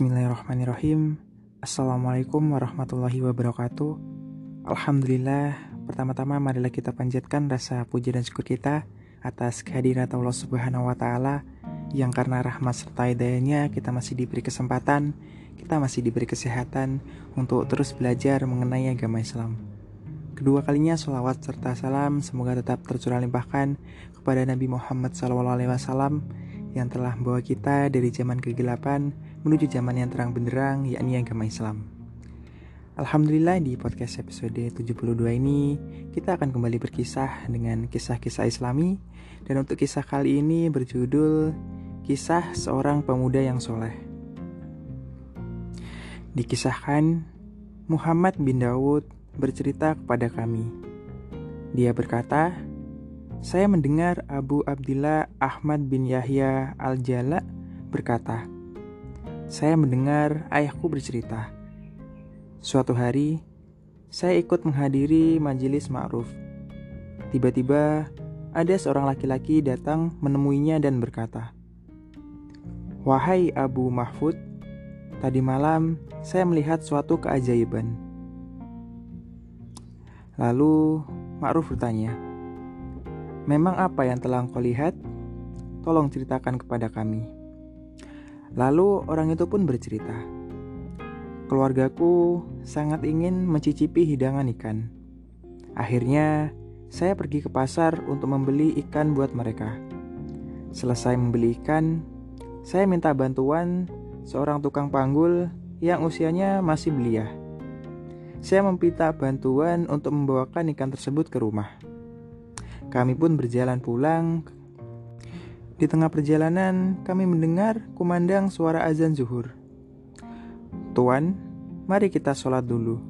Bismillahirrahmanirrahim. Assalamualaikum warahmatullahi wabarakatuh. Alhamdulillah Pertama-tama marilah kita panjatkan rasa puji dan syukur kita Atas kehadirat Allah subhanahu wa ta'ala Yang karena rahmat serta hidayahnya Kita masih diberi kesempatan Kita masih diberi kesehatan Untuk terus belajar mengenai agama Islam. Kedua kalinya sholawat serta salam Semoga tetap tercurah limpahkan Kepada Nabi Muhammad SAW yang telah membawa kita dari zaman kegelapan menuju zaman yang terang benderang yakni agama Islam. Alhamdulillah di podcast episode 72 ini kita akan kembali berkisah dengan kisah-kisah islami dan untuk kisah kali ini berjudul Kisah Seorang Pemuda Yang Soleh. Dikisahkan Muhammad bin Daud bercerita kepada kami. Dia berkata, saya mendengar Abu Abdillah Ahmad bin Yahya Al-Jala berkata, "Saya mendengar ayahku bercerita. Suatu hari, saya ikut menghadiri majelis ma'ruf. Tiba-tiba, ada seorang laki-laki datang menemuinya dan berkata, "Wahai Abu Mahfud, tadi malam saya melihat suatu keajaiban." Lalu Ma'ruf bertanya, Memang apa yang telah engkau lihat? Tolong ceritakan kepada kami. Lalu orang itu pun bercerita. Keluargaku sangat ingin mencicipi hidangan ikan. Akhirnya, saya pergi ke pasar untuk membeli ikan buat mereka. Selesai membeli ikan, saya minta bantuan seorang tukang panggul yang usianya masih belia. Saya meminta bantuan untuk membawakan ikan tersebut ke rumah. Kami pun berjalan pulang. Di tengah perjalanan, kami mendengar kumandang suara azan zuhur. Tuan, mari kita sholat dulu,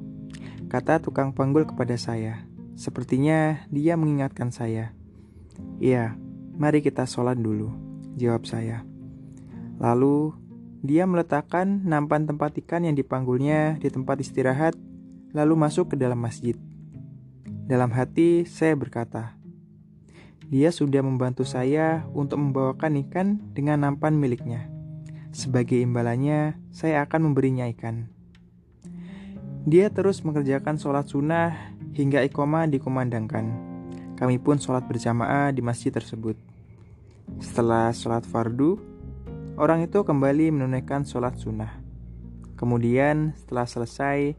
kata tukang panggul kepada saya. Sepertinya dia mengingatkan saya. Iya, mari kita sholat dulu, jawab saya. Lalu, dia meletakkan nampan tempat ikan yang dipanggulnya di tempat istirahat, lalu masuk ke dalam masjid. Dalam hati, saya berkata, dia sudah membantu saya untuk membawakan ikan dengan nampan miliknya. Sebagai imbalannya, saya akan memberinya ikan. Dia terus mengerjakan sholat sunnah hingga ikoma dikumandangkan. Kami pun sholat berjamaah di masjid tersebut. Setelah sholat fardu, orang itu kembali menunaikan sholat sunnah. Kemudian setelah selesai,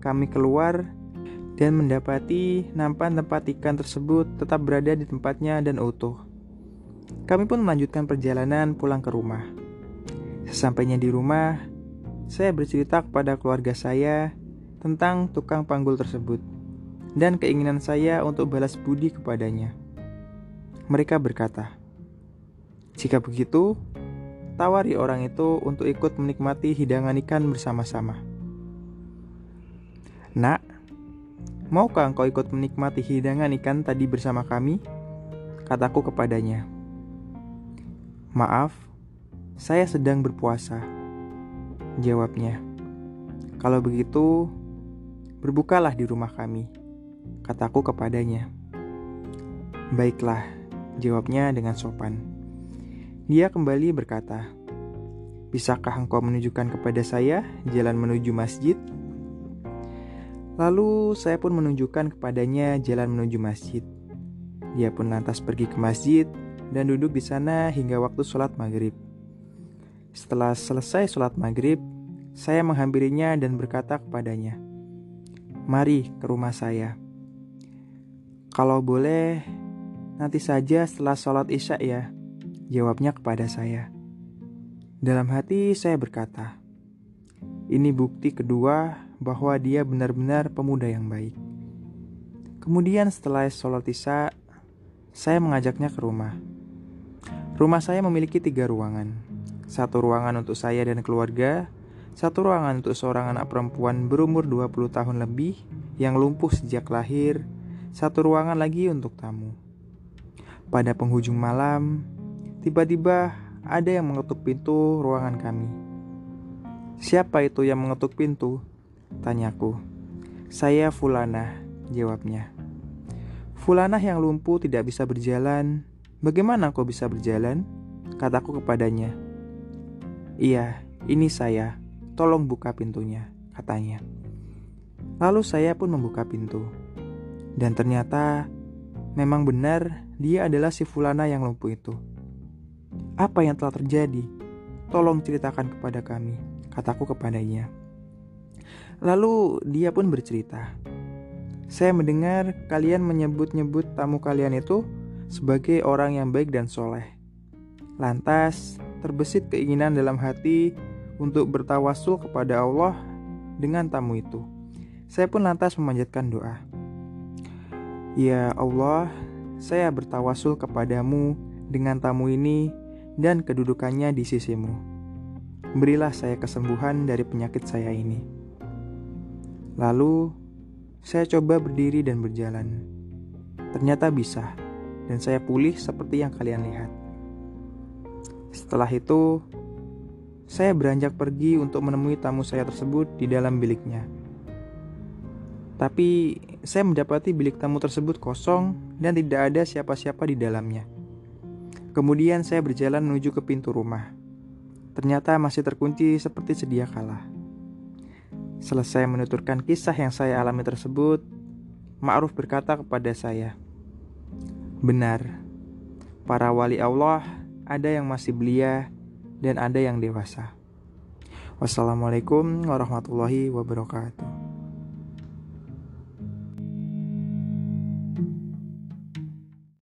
kami keluar dan mendapati nampan tempat ikan tersebut tetap berada di tempatnya dan utuh. Kami pun melanjutkan perjalanan pulang ke rumah. Sesampainya di rumah, saya bercerita kepada keluarga saya tentang tukang panggul tersebut dan keinginan saya untuk balas budi kepadanya. Mereka berkata, "Jika begitu, tawari orang itu untuk ikut menikmati hidangan ikan bersama-sama." Nak, Maukah engkau ikut menikmati hidangan ikan tadi bersama kami? Kataku kepadanya. Maaf, saya sedang berpuasa. Jawabnya. Kalau begitu, berbukalah di rumah kami. Kataku kepadanya. Baiklah, jawabnya dengan sopan. Dia kembali berkata, Bisakah engkau menunjukkan kepada saya jalan menuju masjid? Lalu saya pun menunjukkan kepadanya jalan menuju masjid. Dia pun lantas pergi ke masjid dan duduk di sana hingga waktu sholat maghrib. Setelah selesai sholat maghrib, saya menghampirinya dan berkata kepadanya, Mari ke rumah saya. Kalau boleh, nanti saja setelah sholat isya ya, jawabnya kepada saya. Dalam hati saya berkata, ini bukti kedua bahwa dia benar-benar pemuda yang baik. Kemudian setelah sholat isya, saya mengajaknya ke rumah. Rumah saya memiliki tiga ruangan. Satu ruangan untuk saya dan keluarga, satu ruangan untuk seorang anak perempuan berumur 20 tahun lebih yang lumpuh sejak lahir, satu ruangan lagi untuk tamu. Pada penghujung malam, tiba-tiba ada yang mengetuk pintu ruangan kami. Siapa itu yang mengetuk pintu? Tanyaku. Saya Fulana, jawabnya. Fulana yang lumpuh tidak bisa berjalan. Bagaimana kau bisa berjalan? Kataku kepadanya. Iya, Ini saya, tolong buka pintunya, katanya. Lalu saya pun membuka pintu. Dan ternyata memang benar dia adalah si Fulana yang lumpuh itu. Apa yang telah terjadi? Tolong ceritakan kepada kami, kataku kepadanya. Lalu dia pun bercerita. Saya mendengar kalian menyebut-nyebut tamu kalian itu sebagai orang yang baik dan soleh. Lantas, terbesit keinginan dalam hati untuk bertawasul kepada Allah dengan tamu itu. Saya pun lantas memanjatkan doa. Ya Allah, saya bertawasul kepadamu dengan tamu ini dan kedudukannya di sisimu. Berilah saya kesembuhan dari penyakit saya ini. Lalu, saya coba berdiri dan berjalan. Ternyata bisa, dan saya pulih seperti yang kalian lihat. Setelah itu, saya beranjak pergi untuk menemui tamu saya tersebut di dalam biliknya. Tapi saya mendapati bilik tamu tersebut kosong dan tidak ada siapa-siapa di dalamnya. Kemudian saya berjalan menuju ke pintu rumah. Ternyata masih terkunci seperti sedia kala. Selesai menuturkan kisah yang saya alami tersebut, Ma'ruf berkata kepada saya, Benar, para wali Allah ada yang masih belia dan ada yang dewasa. Wassalamualaikum warahmatullahi wabarakatuh.